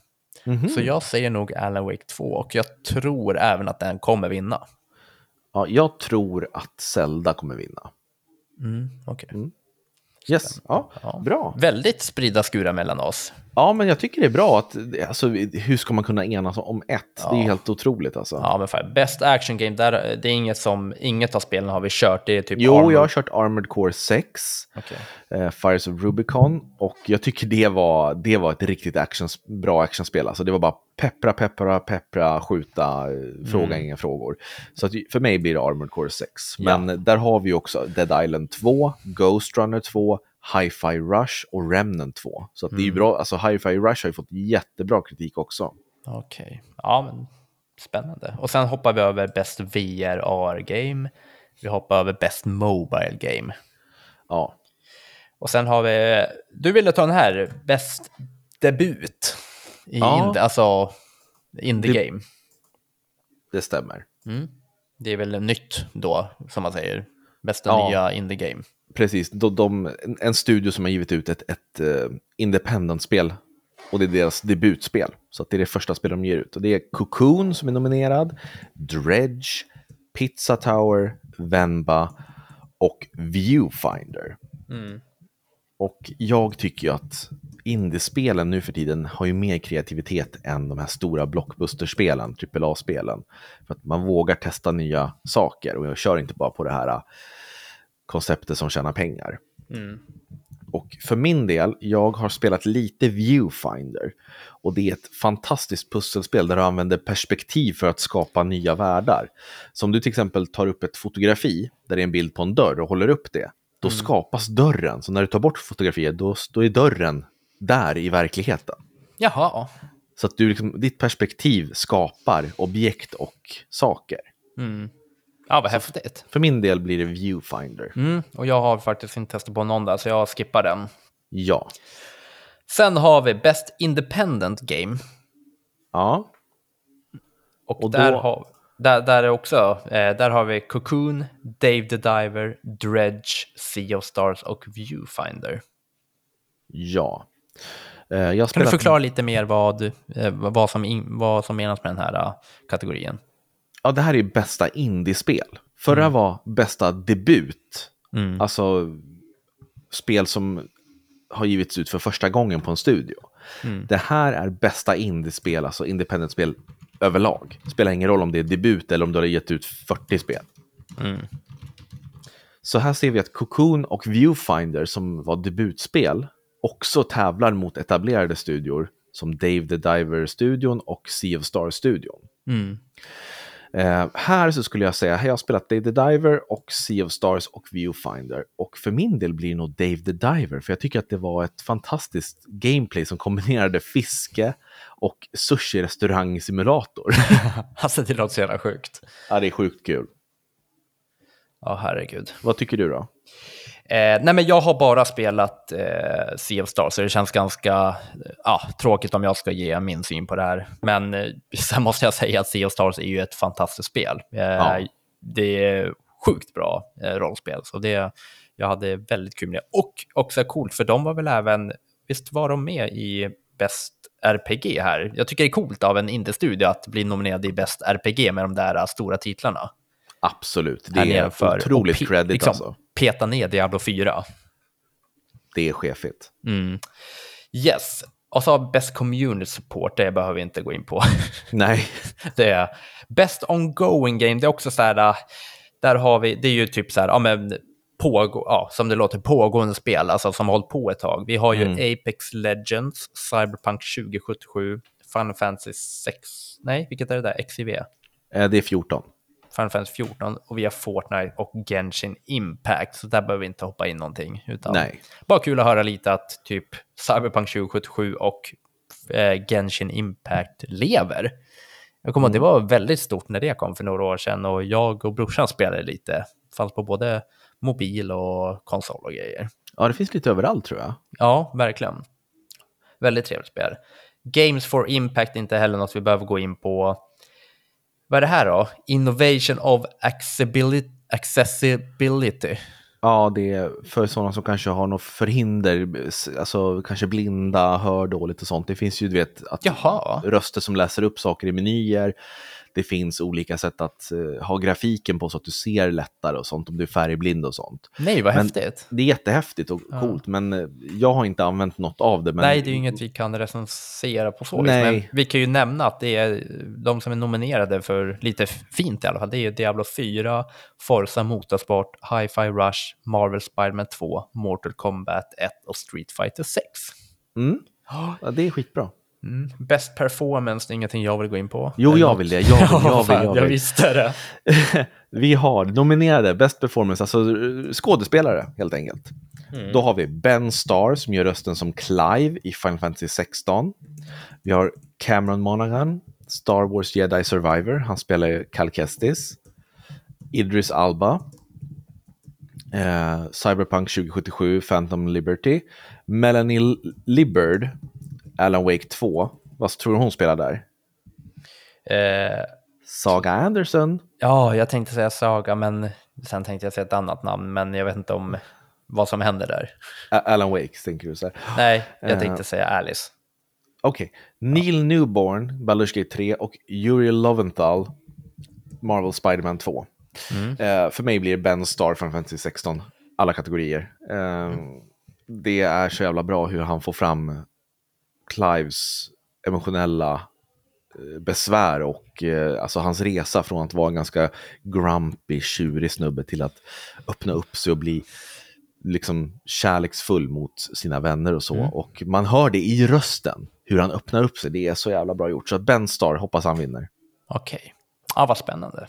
S2: Mhm.
S1: Så jag säger nog Alan Wake 2 och jag tror även att den kommer vinna.
S2: ja. Jag tror att Zelda kommer vinna.
S1: Mm, okej.
S2: Yes, ja,
S1: Ja.
S2: bra.
S1: Väldigt spridda skurar mellan oss.
S2: Ja, men jag tycker det är bra att, alltså, hur ska man kunna enas om ett? Det är helt otroligt alltså.
S1: Ja, men fan, Best Action Game, där, det är inget som, inget av spelen har vi kört. Det är typ
S2: Jo,
S1: Armored-
S2: jag har kört Armored Core 6,
S1: Okej.
S2: Eh, Fires of Rubicon och jag tycker det var, det var ett riktigt action, bra actionspel. Alltså det var bara peppra, peppra, peppra, skjuta, eh, fråga inga frågor. Så att, för mig blir det Armored Core 6. Men där har vi också Dead Island 2, Ghost Runner 2, Hi-Fi Rush och Remnant 2. Så att det är ju bra, alltså Hi-Fi Rush har ju fått jättebra kritik också.
S1: Okej, ja men spännande. Och sen hoppar vi över Best VR AR-game. Vi hoppar över Best Mobile Game.
S2: Ja,
S1: Och sen har vi, du ville ta den här, Best Debut. I
S2: Ja.
S1: indie, alltså Indie
S2: Det-
S1: Game.
S2: det stämmer.
S1: Det är väl nytt då, som man säger. Bästa
S2: Ja.
S1: nya Indie Game.
S2: Precis, de, de, en- studio som har givit ut ett, ett uh, independent-spel. Och det är deras debutspel. Så det är det första spel de ger ut. Och det är Cocoon som är nominerad, Dredge, Pizza Tower, Venba och Viewfinder. Och jag tycker ju att indiespelen nu för tiden har ju mer kreativitet än de här stora blockbusterspelen, AAA-spelen. För att man vågar testa nya saker och jag kör inte bara på det här äh, konceptet som tjänar pengar. Och för min del, jag har spelat lite Viewfinder. Och det är ett fantastiskt pusselspel där du använder perspektiv för att skapa nya världar. Så om du till exempel tar upp ett fotografi där det är en bild på en dörr och håller upp det, då skapas dörren. Så när du tar bort fotografiet, då, då är dörren där i verkligheten.
S1: Jaha,
S2: Så att du liksom, ditt perspektiv skapar objekt och saker.
S1: ja vad häftigt.
S2: För min del blir det Viewfinder.
S1: Mm, och jag har faktiskt inte testat på någon där, så jag skippar den.
S2: Ja.
S1: Sen har vi Best Independent Game.
S2: Ja.
S1: Och,
S2: Och
S1: där,
S2: då-
S1: har, där, där, är också, eh, där har vi Cocoon, Dave the Diver, Dredge, Sea of Stars och Viewfinder.
S2: Ja. Eh,
S1: Kan du
S2: spelat-
S1: förklara lite mer vad, eh, vad, som, in, vad som menas med den här eh, kategorin?
S2: Ja, det här är bästa indiespel. Förra var bästa debut. Alltså spel som har givits ut för första gången på en studio. Det här är bästa indiespel, alltså independent-spel överlag. Spelar ingen roll om det är debut eller om du har gett ut 40 spel. Så här ser vi att Cocoon och Viewfinder som var debutspel också tävlar mot etablerade studior som Dave the Diver-studion och Sea of Stars-studion. Eh, här så skulle jag säga, här har jag spelat Dave the Diver och Sea of Stars och Viewfinder. Och för min del blir det nog Dave the Diver, för jag tycker att det var ett fantastiskt gameplay som kombinerade fiske och sushi-restaurang-simulator.
S1: Alltså det låter så jävla sjukt.
S2: ja, det är sjukt kul.
S1: Ja, herregud.
S2: Vad tycker du då?
S1: Eh, nej, men jag har bara spelat eh, Sea of Stars, så det känns ganska ja, tråkigt om jag ska ge min syn på det här. Men eh, sen måste jag säga att Sea of Stars är ju ett fantastiskt spel. Eh,
S2: Ja.
S1: Det är sjukt bra eh, rollspel, så det, Jag hade väldigt kul med det. Och också coolt, för de var väl även, visst var de med i Bäst RPG här? Jag tycker det är coolt av en indie-studio att bli nominerad i Bäst RPG med de där stora titlarna.
S2: Absolut, det är otroligt
S1: Och
S2: credit
S1: liksom,
S2: alltså.
S1: Peta ner Diablo 4.
S2: Det är chefigt.
S1: Mm. Yes. Och så har Best Community Support, det behöver vi inte gå in på.
S2: Nej,
S1: det är Best Ongoing Game, det är också så här, äh, där har vi, det är ju typ så här, ja men pågå, ja, som det låter, pågående spel, alltså som har hållit på ett tag. Vi har ju
S2: Mm.
S1: Apex Legends, Cyberpunk 2077, Final Fantasy 6, nej, vilket är det där, XIV?
S2: eh, det är 14.
S1: Final Fantasy 14 och vi har Fortnite och Genshin Impact, så där behöver vi inte hoppa in någonting. Utan
S2: Nej.
S1: Bara kul att höra lite att typ Cyberpunk 2077 och eh, Genshin Impact lever. Jag kommer ihåg att det var väldigt stort när det kom för några år sedan och jag och brorsan spelade lite. Fanns på både mobil och konsol och grejer.
S2: Ja, det finns lite överallt tror jag.
S1: Ja, verkligen. Väldigt trevligt spel. Games for Impact är inte heller något vi behöver gå in på. Vad är det här då? Innovation of accessibility.
S2: Ja, det är för sådana som kanske har något förhinder, alltså kanske blinda, hör dåligt och sånt. Det finns ju, du vet, att
S1: Jaha.
S2: röster som läser upp saker i menyer. Det finns olika sätt att eh, ha grafiken på så att du ser lättare och sånt, om du är färgblind och sånt.
S1: Nej, vad
S2: Men-
S1: häftigt.
S2: Det är jättehäftigt och
S1: Ja.
S2: coolt, men eh, jag har inte använt något av det. Men...
S1: Nej, det är ju inget vi kan recensera på så
S2: Nej.
S1: men vi kan ju nämna att det är de som är nominerade för lite fint i alla fall. Det är ju Diablo 4, Forza Motorsport, Hi-Fi Rush, Marvel Spider-Man 2, Mortal Kombat 1 och Street Fighter 6.
S2: Mm. Ja, det är skitbra.
S1: Mm. Best performance, det är ingenting jag vill gå in på.
S2: Jo, jag vill det. Jag vill, jag vill, jag
S1: jag
S2: vill.
S1: visste det.
S2: Vi har nominerade Best Performance, alltså eh, skådespelare helt enkelt.
S1: Mm.
S2: Då har vi Ben Starr som gör rösten som Clive i Final Fantasy 16. Vi har Cameron Monaghan, Star Wars Jedi Survivor, han spelar Cal Kestis. Idris Alba, eh, Cyberpunk 2077, Phantom Liberty. Melanie Libbard, Alan Wake 2. Vad tror du hon spelar där?
S1: Eh,
S2: Saga Anderson.
S1: ja, jag tänkte säga Saga, men sen tänkte jag säga ett annat namn, men jag vet inte om vad som händer där.
S2: Alan Wake, tänker du så.
S1: Nej, jag
S2: Eh.
S1: tänkte säga Alice.
S2: Okej. Neil Newborn, Baldur's Gate 3 och Yuri Loventhal, Marvel Spider-Man 2. Eh, för mig blir det Ben Starr från Fantasy 16, alla kategorier. Eh, Det är så jävla bra hur han får fram Clives emotionella eh, besvär och eh, alltså hans resa från att vara en ganska grumpy, tjurig snubbe till att öppna upp sig och bli liksom kärleksfull mot sina vänner och så.
S1: Mm.
S2: Och man hör det i rösten, hur han öppnar upp sig. Det är så jävla bra gjort. Så att Ben Starr, hoppas han vinner.
S1: Okej. Ja, vad spännande.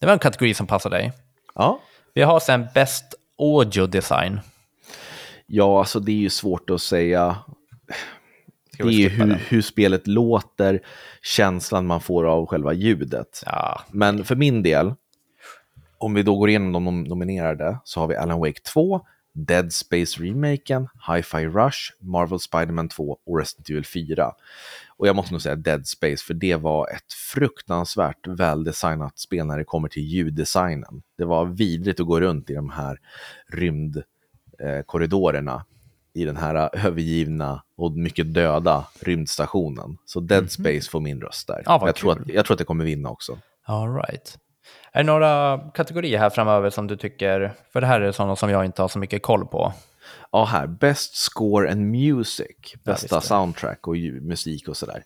S1: Det var en kategori som passar dig.
S2: Ja,
S1: Vi har sen Best Audio Design.
S2: ja alltså det är ju svårt att säga. Det är ju hur, hur spelet låter, känslan man får av själva ljudet.
S1: Ja,
S2: Men för min del, om vi då går igenom de nom- nominerade, så har vi Alan Wake 2, Dead Space Remaken, Hi-Fi Rush, Marvel Spider-Man 2 och Resident Evil 4. Och jag måste nog säga Dead Space, för det var ett fruktansvärt väldesignat spel när det kommer till ljuddesignen. Det var vidrigt att gå runt i de här rymdkorridorerna i den här övergivna och mycket döda rymdstationen. Så Dead Space får min röst där.
S1: Mhm. Ja, vad
S2: jag, tror att, jag tror att det kommer vinna också.
S1: all right. Är det några kategorier här framöver som du tycker, för det här är sådana som jag inte har så mycket koll på.
S2: Ja, här. Best Score and Music. Bästa
S1: det.
S2: soundtrack och musik och sådär.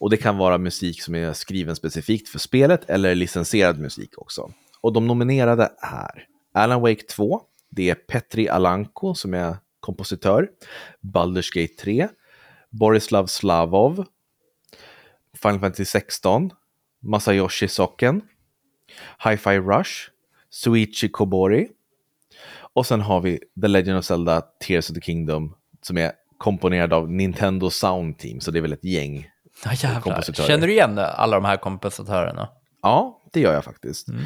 S2: Och det kan vara musik som är skriven specifikt för spelet eller licensierad musik också. Och de nominerade är Alan Wake 2. Det är Petri Alanko som är kompositör. Baldur's Gate 3. Borislav Slavov. Final Fantasy 16. Masayoshi Soken. Hi-Fi Rush. Suichi Kobori. Och sen har vi The Legend of Zelda Tears of the Kingdom som är komponerad av Nintendo Sound Team, så det är väl ett gäng.
S1: Jävlar.
S2: Kompositörer.
S1: Känner du igen alla de här kompositörerna?
S2: Ja, det gör jag faktiskt. Ehm,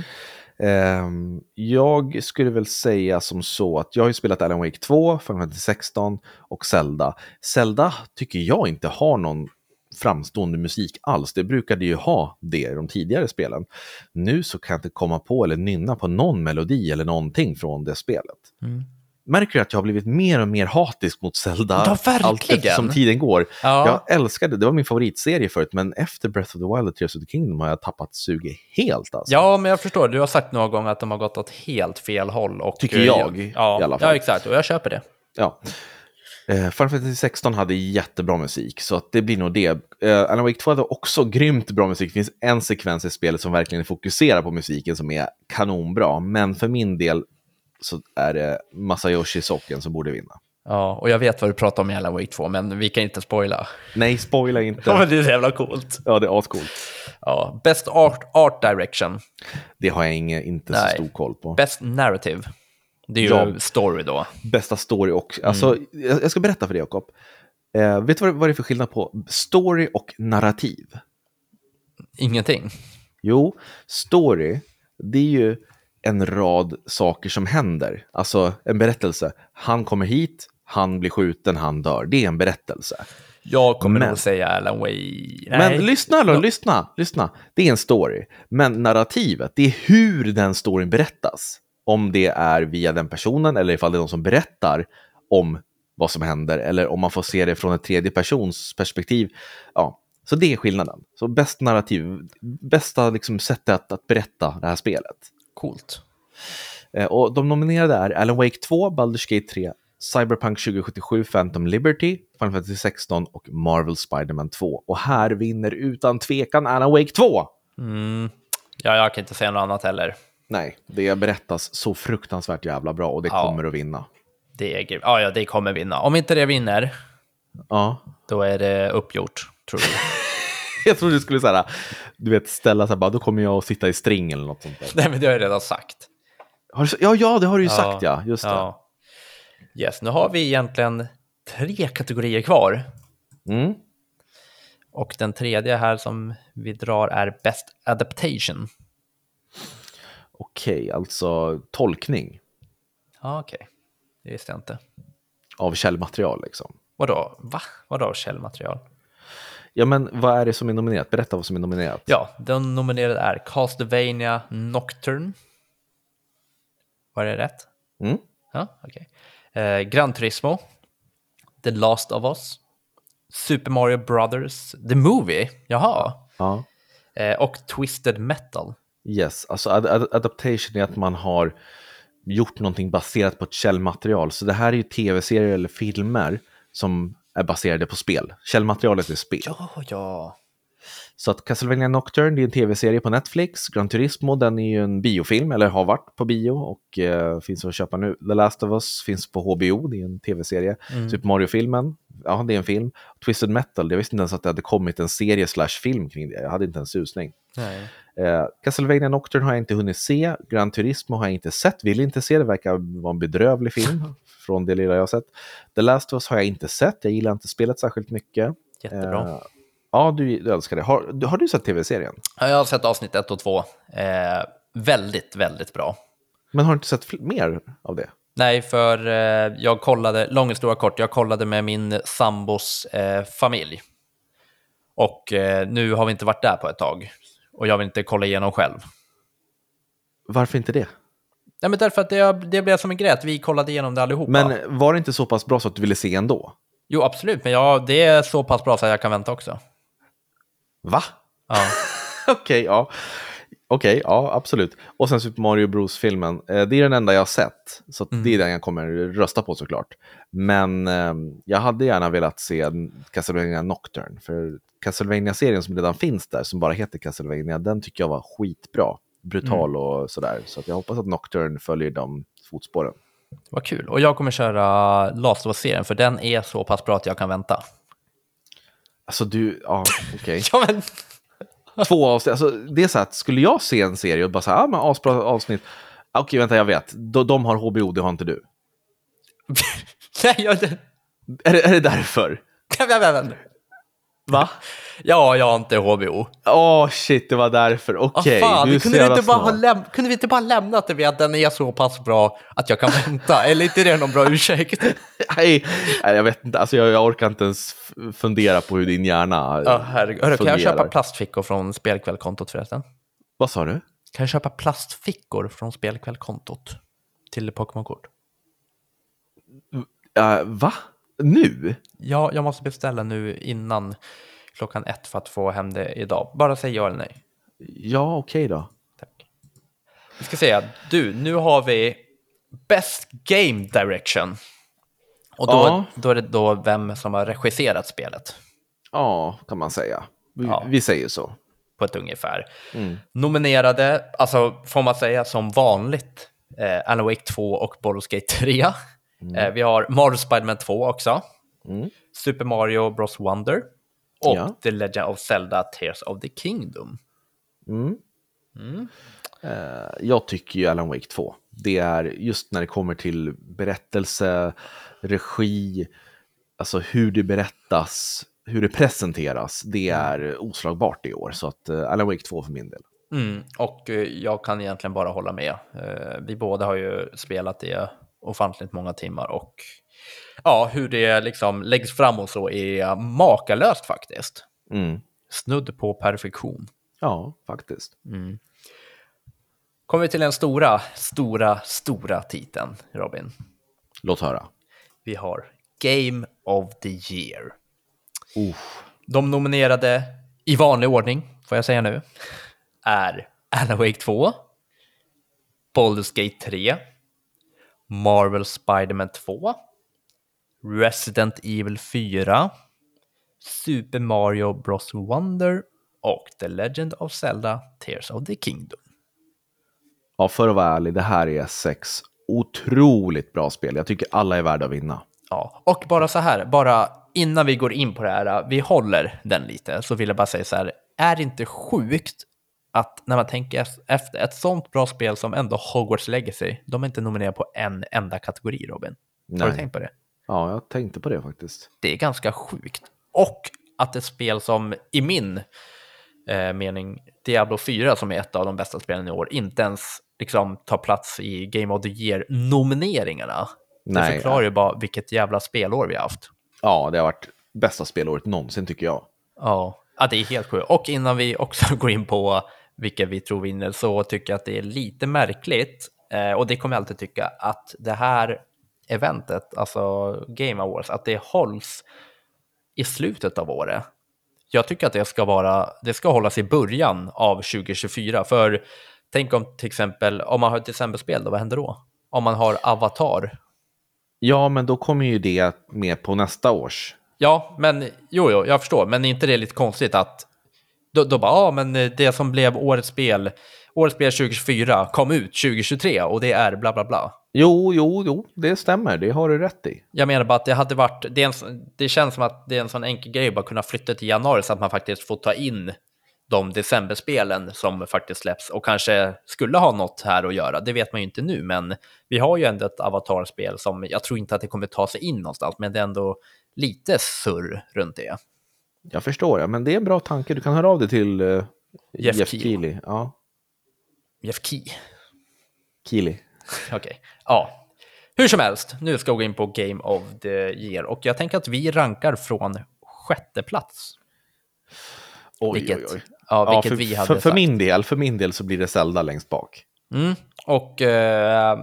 S2: Ehm, jag skulle väl säga som så att jag har ju spelat Alan Wake 2, Final Fantasy 16 och Zelda. Zelda tycker jag inte har någon framstående musik alls. Det brukade ju ha det i de tidigare spelen. Nu så kan jag inte komma på eller nynna på någon melodi eller någonting från det spelet. Mm märker att jag har blivit mer och mer hatisk mot Zelda
S1: Ja,
S2: allt eftersom tiden går.
S1: Ja.
S2: Jag älskade det, var min favoritserie förut, men efter Breath of the Wild och Tears of the Kingdom har jag tappat suget helt alltså.
S1: Ja, men jag förstår. Du har sagt några gånger att de har gått åt helt fel håll. Och,
S2: Tycker
S1: eh,
S2: jag,
S1: ja,
S2: i alla fall.
S1: Ja, exakt. Och jag köper det.
S2: Ja. Eh, Final Fantasy 16 hade jättebra musik, så att det blir nog det. Eh, Alan Wake 2 hade också grymt bra musik. Det finns en sekvens i spelet som verkligen fokuserar på musiken som är kanonbra, men för min del så är det Masayoshi Soken som borde vinna.
S1: Ja, och jag vet vad du pratar om i Wake 2, men vi kan inte spoila.
S2: Nej, spoila
S1: Ja,
S2: inte.
S1: men det är så jävla coolt.
S2: Ja, det är ascoolt.
S1: Ja, Best Art, art Direction.
S2: Det har jag inge, inte
S1: Nej.
S2: så stor koll på.
S1: Best Narrative. Det är ju
S2: Ja.
S1: story då.
S2: Bästa story och... Alltså, jag jag ska berätta för dig, Jakob. Eh, vet du vad, vad det är för skillnad på story och narrativ?
S1: Ingenting.
S2: Jo, story, det är ju en rad saker som händer. Alltså en berättelse. Han kommer hit, han blir skjuten, han dör. Det är en berättelse.
S1: Jag kommer
S2: Men-
S1: nog säga Alan Wake. Nej.
S2: Men lyssna då, lyssna, lyssna. Det är en story. Men narrativet, det är hur den storyn berättas. Om det är via den personen eller ifall det är någon som berättar om vad som händer eller om man får se det från en tredje persons perspektiv. Ja, så det är skillnaden. Så bäst narrativ, bästa liksom sättet att, att berätta det här spelet.
S1: Coolt.
S2: Eh, Och de nominerade är Alan Wake 2, Baldur's Gate 3, Cyberpunk 2077, Phantom Liberty, Final Fantasy 16 och Marvel Spider-Man 2. Och här vinner utan tvekan Alan Wake 2!
S1: Mm. Ja, jag kan inte säga något annat heller.
S2: Nej, det berättas så fruktansvärt jävla bra och det
S1: Ja.
S2: kommer att vinna.
S1: Det är. Ja, ja, det kommer vinna. Om inte det vinner,
S2: Ja,
S1: då är det uppgjort, tror jag.
S2: jag trodde du skulle säga, du vet, ställa så här, bara, då kommer jag att sitta i string eller något sånt där.
S1: Nej, men det har jag redan sagt.
S2: Har du, ja, ja, det har du ju sagt ja, just det.
S1: Ja. Yes, nu har vi egentligen tre kategorier kvar.
S2: Mm.
S1: Och den tredje här som vi drar är Best Adaptation.
S2: Okej, alltså tolkning
S1: Ja, okej. Det visste jag inte.
S2: av källmaterial liksom.
S1: Vadå? Va? Vadå källmaterial?
S2: Ja, men vad är det som är nominerat? Berätta vad som är nominerat.
S1: Ja, den nominerade är Castlevania Nocturne. Var det rätt?
S2: Mm.
S1: Ja, okej. Eh, Gran Turismo, The Last of Us, Super Mario Brothers, The Movie, jaha,
S2: Ja.
S1: eh, och Twisted Metal.
S2: Yes, alltså ad adaptation är att man har gjort någonting baserat på ett källmaterial. Så det här är ju tv-serier eller filmer som är baserade på spel. Källmaterialet är spel.
S1: Ja, ja.
S2: Så att Castlevania Nocturne, det är en tv-serie på Netflix. Gran Turismo, den är ju en biofilm, eller har varit på bio och eh, finns att köpa nu. The Last of Us finns på HBO, det är en tv-serie. Super Mario-filmen, ja det är en film. Twisted Metal, jag visste inte ens att det hade kommit en serie slash film kring det. Jag hade inte en susning.
S1: Nej.
S2: Eh, Castlevania Nocturne har jag inte hunnit se. Gran Turismo har jag inte sett, vill inte se. Det verkar vara en bedrövlig film från det lilla jag har sett. The Last of Us har jag inte sett. Jag gillar inte spelet särskilt mycket.
S1: Jättebra.
S2: Eh, ja, du, du älskar det. Har, du- har du sett tv-serien?
S1: Ja, Jag har sett avsnitt ett och två. Eh, väldigt, väldigt bra.
S2: Men har du inte sett mer av det?
S1: Nej, för eh, jag kollade, lång historia kort, jag kollade med min sambos eh, familj. Och eh, nu har vi inte varit där på ett tag. Och jag vill inte kolla igenom själv.
S2: Varför inte det?
S1: Nej, men därför att det, det blev som en grej att vi kollade igenom det allihopa.
S2: Men var det inte så pass bra så att du ville se ändå?
S1: Jo, absolut, men ja, det är så pass bra så att jag kan vänta också.
S2: Va?
S1: Ja,
S2: Okej, ja. Okej, ja, absolut. Och sen Super Mario Bros-filmen. Eh, det är den enda jag har sett, så att det är den jag kommer rösta på såklart. Men eh, jag hade gärna velat se Castlevania Nocturne, för Castlevania-serien som redan finns där, som bara heter Castlevania, den tycker jag var skitbra. Brutal och sådär. Så att jag hoppas att Nocturne följer de fotspåren.
S1: vad kul. Och jag kommer köra Last of Us-serien, för den är så pass bra att jag kan vänta.
S2: Alltså du, ja, okej.
S1: Ja, men...
S2: Två avsnitt, alltså det är så att skulle jag se en serie och bara säga, ah, men asbra avsnitt. Ah, Okej, vänta, jag vet. De, de har HBO, det har inte du.
S1: Nej, jag...
S2: Är det, är det därför?
S1: Va? Ja, jag har inte HBO.
S2: Åh shit, det var därför. Okej,
S1: Vad fan,
S2: du är så
S1: kunde, vi
S2: jävla
S1: inte bara läm- kunde vi inte bara lämnat det vid att den är så pass bra att jag kan vänta? Eller inte det någon bra ursäkt?
S2: Nej, jag vet inte. Alltså, jag, jag orkar inte ens fundera på hur din hjärna
S1: Ja, herregud. Hörru, kan jag
S2: fungerar.
S1: köpa plastfickor från spelkvällkontot förresten?
S2: Vad sa du?
S1: Kan jag köpa plastfickor från spelkvällkontot till Pokémon-kort?
S2: Uh, va? Nu?
S1: Ja, jag måste beställa nu innan klockan ett för att få hem det idag. Bara säg ja eller nej.
S2: Ja, okej okay då.
S1: Tack. Vi ska säga, du, nu har vi Best Game Direction. Och då, ja. då är det då vem som har regisserat spelet.
S2: Ja, kan man säga. Vi, ja. vi säger så.
S1: På ett ungefär. Mm. Nominerade, alltså får man säga som vanligt, eh, Alan Wake 2 och Baldur's Gate 3. Mm. Eh, vi har Mario Spiderman 2 också. Mm. Super Mario Bros Wonder. Och ja. The Legend of Zelda Tears of the Kingdom.
S2: Mm. Uh, jag tycker ju Alan Wake 2. Det är just när det kommer till berättelse, regi, alltså hur det berättas, hur det presenteras. Det mm. är oslagbart i år. Så att uh, Alan Wake 2 för min del.
S1: Mm, och jag kan egentligen bara hålla med. vi båda har ju spelat det ofantligt många timmar och ja, hur det liksom läggs fram och så är makalöst faktiskt. Mm. Snudd på perfektion.
S2: Ja, faktiskt. Mm.
S1: Kommer vi till den stora, stora, stora titeln, Robin.
S2: Låt höra.
S1: Vi har Game of the Year. Uh. De nominerade i vanlig ordning, får jag säga nu, är Alan Wake 2, Baldur's Gate 3, Marvel Spiderman 2, Resident Evil 4, Super Mario Bros Wonder och The Legend of Zelda Tears of the Kingdom.
S2: Ja, för att vara ärlig, det här är sex otroligt bra spel. Jag tycker alla är värda att vinna.
S1: Ja, och bara så här, bara innan vi går in på det här, vi håller den lite, så vill jag bara säga så här, är det inte sjukt att när man tänker efter, ett sånt bra spel som ändå Hogwarts Legacy, de är inte nominerade på en enda kategori, Robin. Nej. Har du tänkt på det?
S2: Ja, jag tänkte på det faktiskt.
S1: Det är ganska sjukt. Och att ett spel som i min eh, mening, Diablo 4 som är ett av de bästa spelen i år, inte ens liksom tar plats i Game of the Year-nomineringarna. Det förklarar ju bara vilket jävla spelår vi har haft.
S2: Ja, det har varit bästa spelåret någonsin tycker jag.
S1: Ja, ja det är helt sjukt. Och innan vi också går in på vilka vi tror vinner så tycker jag att det är lite märkligt, eh, och det kommer jag alltid tycka, att det här eventet, alltså Game Awards, att det hålls i slutet av året. Jag tycker att det ska vara, det ska hållas i början av 2024, för tänk om till exempel, om man har ett decemberspel, då, vad händer då? Om man har Avatar?
S2: Ja, men då kommer ju det med på nästa års.
S1: Ja, men jo, jo, jag förstår, men är inte det lite konstigt att då, då bara, ja, men det som blev årets spel, årets spel 2024 kom ut 2023 och det är bla bla bla.
S2: Jo, jo, jo, det stämmer. Det har du rätt i.
S1: Jag menar bara att det hade varit, det, en, det känns som att det är en sån enkel grej att bara kunna flytta till januari så att man faktiskt får ta in de decemberspelen som faktiskt släpps och kanske skulle ha något här att göra. Det vet man ju inte nu, men vi har ju ändå ett avatarspel som jag tror inte att det kommer ta sig in någonstans, men det är ändå lite surr runt det.
S2: Jag förstår, ja, men det är en bra tanke. Du kan höra av dig till uh, Jeff, Jeff Keely. Ja.
S1: Jeff Key.
S2: Keely.
S1: Okej, okay. ja. Hur som helst, nu ska vi gå in på Game of the Year och jag tänker att vi rankar från sjätte plats.
S2: Oj, vilket, oj, oj. Ja, vilket ja, för, vi hade för, för min del, för min del så blir det Zelda längst bak.
S1: Mm, och eh,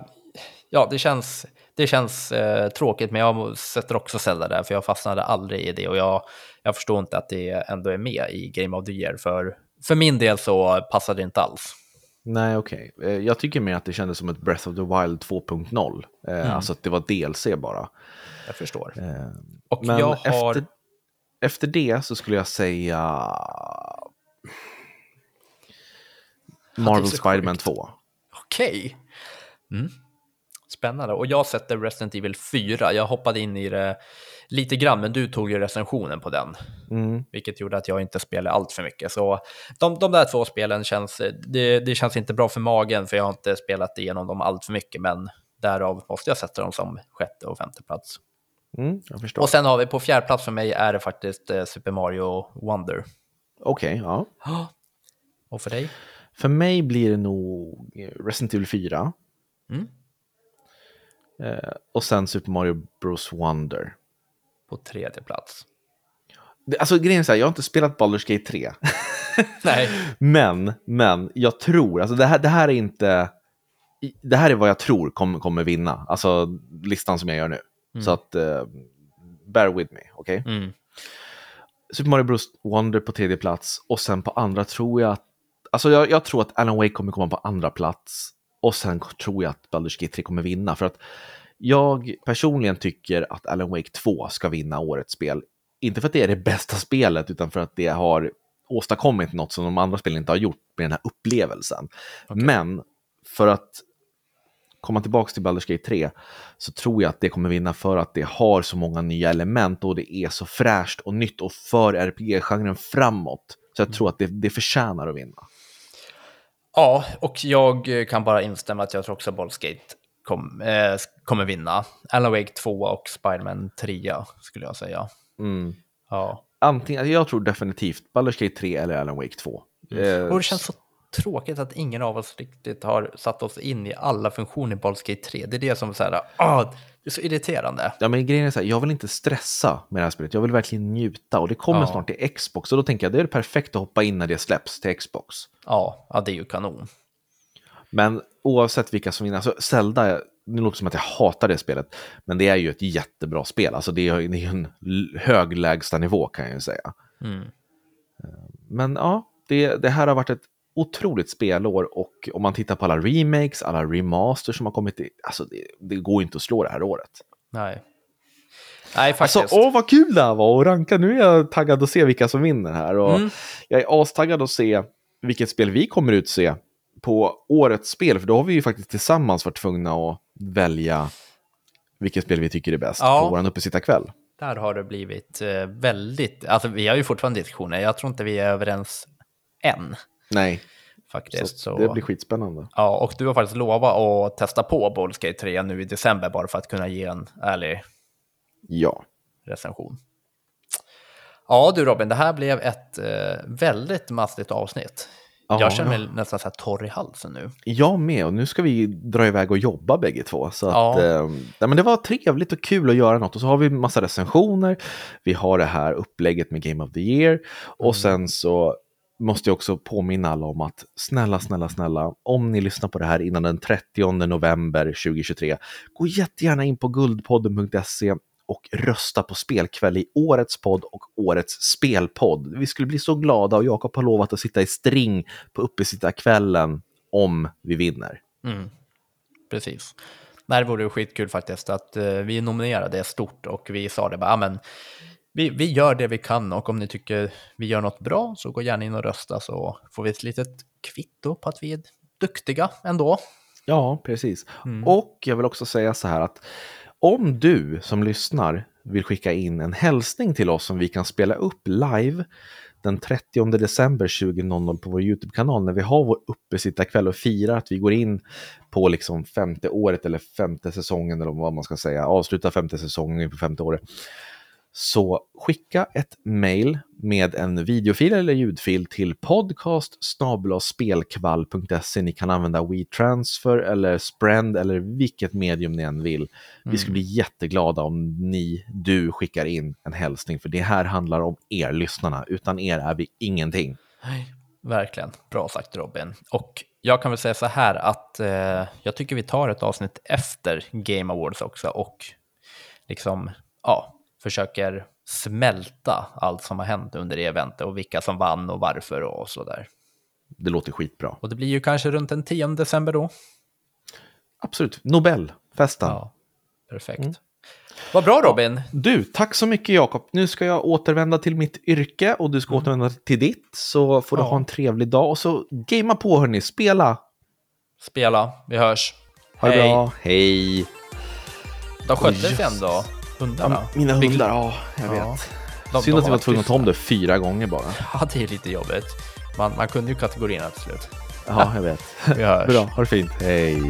S1: ja, det känns, det känns eh, tråkigt, men jag sätter också Zelda där, för jag fastnade aldrig i det och jag, jag förstår inte att det ändå är med i Game of the Year, för för min del så passade det inte alls.
S2: Nej, okej. Okay. Eh, jag tycker mer att det kändes som ett Breath of the Wild 2.0. Eh, mm. Alltså att det var DLC bara.
S1: Jag förstår.
S2: Eh, och Men jag har... efter, efter det så skulle jag säga Marvel Spiderman 2.
S1: Okej. Okay. Mm. Spännande. Och jag sätter Resident Evil 4. Jag hoppade in i det lite grann, men du tog ju recensionen på den, mm. vilket gjorde att jag inte spelade allt för mycket. Så de, de där två spelen känns, det, det känns inte bra för magen, för jag har inte spelat igenom dem allt för mycket, men därav måste jag sätta dem som sjätte och femte plats.
S2: Mm,
S1: och sen har vi på fjärde plats för mig är det faktiskt eh, Super Mario Wonder.
S2: Okej, okay, ja.
S1: Och för dig?
S2: För mig blir det nog Resident Evil 4. Mm. Eh, och sen Super Mario Bros Wonder
S1: på tredje plats.
S2: Alltså grejen är så här, jag har inte spelat Baldur's Gate 3.
S1: Nej.
S2: Men, men jag tror, alltså det här, det här är inte, det här är vad jag tror kommer, kommer vinna, alltså listan som jag gör nu. Så att, uh, bear with me, okej? Okay?
S1: Mm.
S2: Super Mario Bros Wonder på tredje plats och sen på andra tror jag att, alltså jag, jag tror att Alan Wake kommer komma på andra plats och sen tror jag att Baldur's Gate 3 kommer vinna för att jag personligen tycker att Alan Wake 2 ska vinna årets spel. Inte för att det är det bästa spelet utan för att det har åstadkommit något som de andra spelen inte har gjort med den här upplevelsen. Okay. Men för att komma tillbaka till Baldur's Gate 3 så tror jag att det kommer vinna för att det har så många nya element och det är så fräscht och nytt och för RPG-genren framåt. Så jag mm. tror att det, det förtjänar att vinna.
S1: Ja, och jag kan bara instämma att jag tror också Baldur's Gate kom, eh, kommer vinna. Alan Wake 2 och Spiderman 3 skulle jag säga.
S2: Mm.
S1: Ja.
S2: Antingen, jag tror definitivt Baldur's Gate 3 eller Alan Wake 2.
S1: Mm. Eh, och det känns så tråkigt att ingen av oss riktigt har satt oss in i alla funktioner i Baldur's Gate 3. Det är det som är så här, ah, det är så irriterande.
S2: Ja, men grejen är så här, jag vill inte stressa med det här spelet. Jag vill verkligen njuta och det kommer ja. snart till Xbox och då tänker jag det är perfekt att hoppa in när det släpps till Xbox.
S1: Ja, ja det är ju kanon.
S2: Men oavsett vilka som vinner, alltså Zelda, nu låter det som att jag hatar det spelet, men det är ju ett jättebra spel. Alltså det är, det är en hög lägsta nivå kan jag ju säga.
S1: Mm.
S2: Men ja, det, det här har varit ett otroligt spelår och om man tittar på alla remakes, alla remasters som har kommit, i, alltså det, det går inte att slå det här året.
S1: Nej. Nej, faktiskt.
S2: Alltså, åh vad kul det här var att ranka. Nu är jag taggad att se vilka som vinner här. Och mm. Jag är astaggad att se vilket spel vi kommer utse på årets spel, för då har vi ju faktiskt tillsammans varit tvungna att välja vilket spel vi tycker är bäst ja. på vår uppesittarkväll.
S1: Där har det blivit eh, väldigt, alltså vi har ju fortfarande diskussioner, jag tror inte vi är överens än.
S2: Nej,
S1: faktiskt.
S2: Så, så, det blir skitspännande.
S1: Ja, och du har faktiskt lovat att testa på Ballskate 3 nu i december bara för att kunna ge en ärlig
S2: ja.
S1: recension. Ja du Robin, det här blev ett eh, väldigt mastigt avsnitt. Ja, jag känner mig ja. nästan så här torr i halsen nu.
S2: Jag med, och nu ska vi dra iväg och jobba bägge två. Så ja. att, eh, men det var trevligt och kul att göra något. Och så har vi massa recensioner, vi har det här upplägget med Game of the Year och mm. sen så måste jag också påminna alla om att snälla, snälla, snälla, om ni lyssnar på det här innan den 30 november 2023, gå jättegärna in på guldpodden.se och rösta på spelkväll i årets podd och årets spelpodd. Vi skulle bli så glada och Jakob har lovat att sitta i string på uppesittarkvällen om vi vinner.
S1: Mm. Precis. Det vore skitkul faktiskt att eh, vi nominerade stort och vi sa det bara, men vi, vi gör det vi kan och om ni tycker vi gör något bra så gå gärna in och rösta så får vi ett litet kvitto på att vi är duktiga ändå.
S2: Ja, precis. Mm. Och jag vill också säga så här att om du som lyssnar vill skicka in en hälsning till oss som vi kan spela upp live den 30 december 20.00 på vår YouTube-kanal när vi har vår uppesittarkväll och firar att vi går in på liksom femte året eller femte säsongen eller vad man ska säga, avsluta femte säsongen på femte året. Så skicka ett mail med en videofil eller ljudfil till podcast spelkvall.se. Ni kan använda WeTransfer eller Sprend eller vilket medium ni än vill. Vi skulle bli jätteglada om ni, du skickar in en hälsning för det här handlar om er lyssnarna. Utan er är vi ingenting.
S1: Nej, verkligen. Bra sagt Robin. Och jag kan väl säga så här att eh, jag tycker vi tar ett avsnitt efter Game Awards också och liksom, ja, försöker smälta allt som har hänt under det eventet och vilka som vann och varför och så där.
S2: Det låter skitbra.
S1: Och det blir ju kanske runt den 10 december då.
S2: Absolut. Nobelfesten. Ja,
S1: perfekt. Mm. Vad bra Robin!
S2: Du, tack så mycket Jakob. Nu ska jag återvända till mitt yrke och du ska mm. återvända till ditt. Så får du ja. ha en trevlig dag och så gamea på hörni, spela!
S1: Spela, vi hörs.
S2: Ha det bra, hej!
S1: De skötte sig ändå hundarna. Ja,
S2: mina hundar, ja, jag ja. vet. De, Synd de att vi var tvungna att ta om det fyra gånger bara.
S1: Ja, det är lite jobbigt. Man, man kunde ju kategorierna till slut.
S2: Ja, jag vet. Bra, ha det fint. Hej.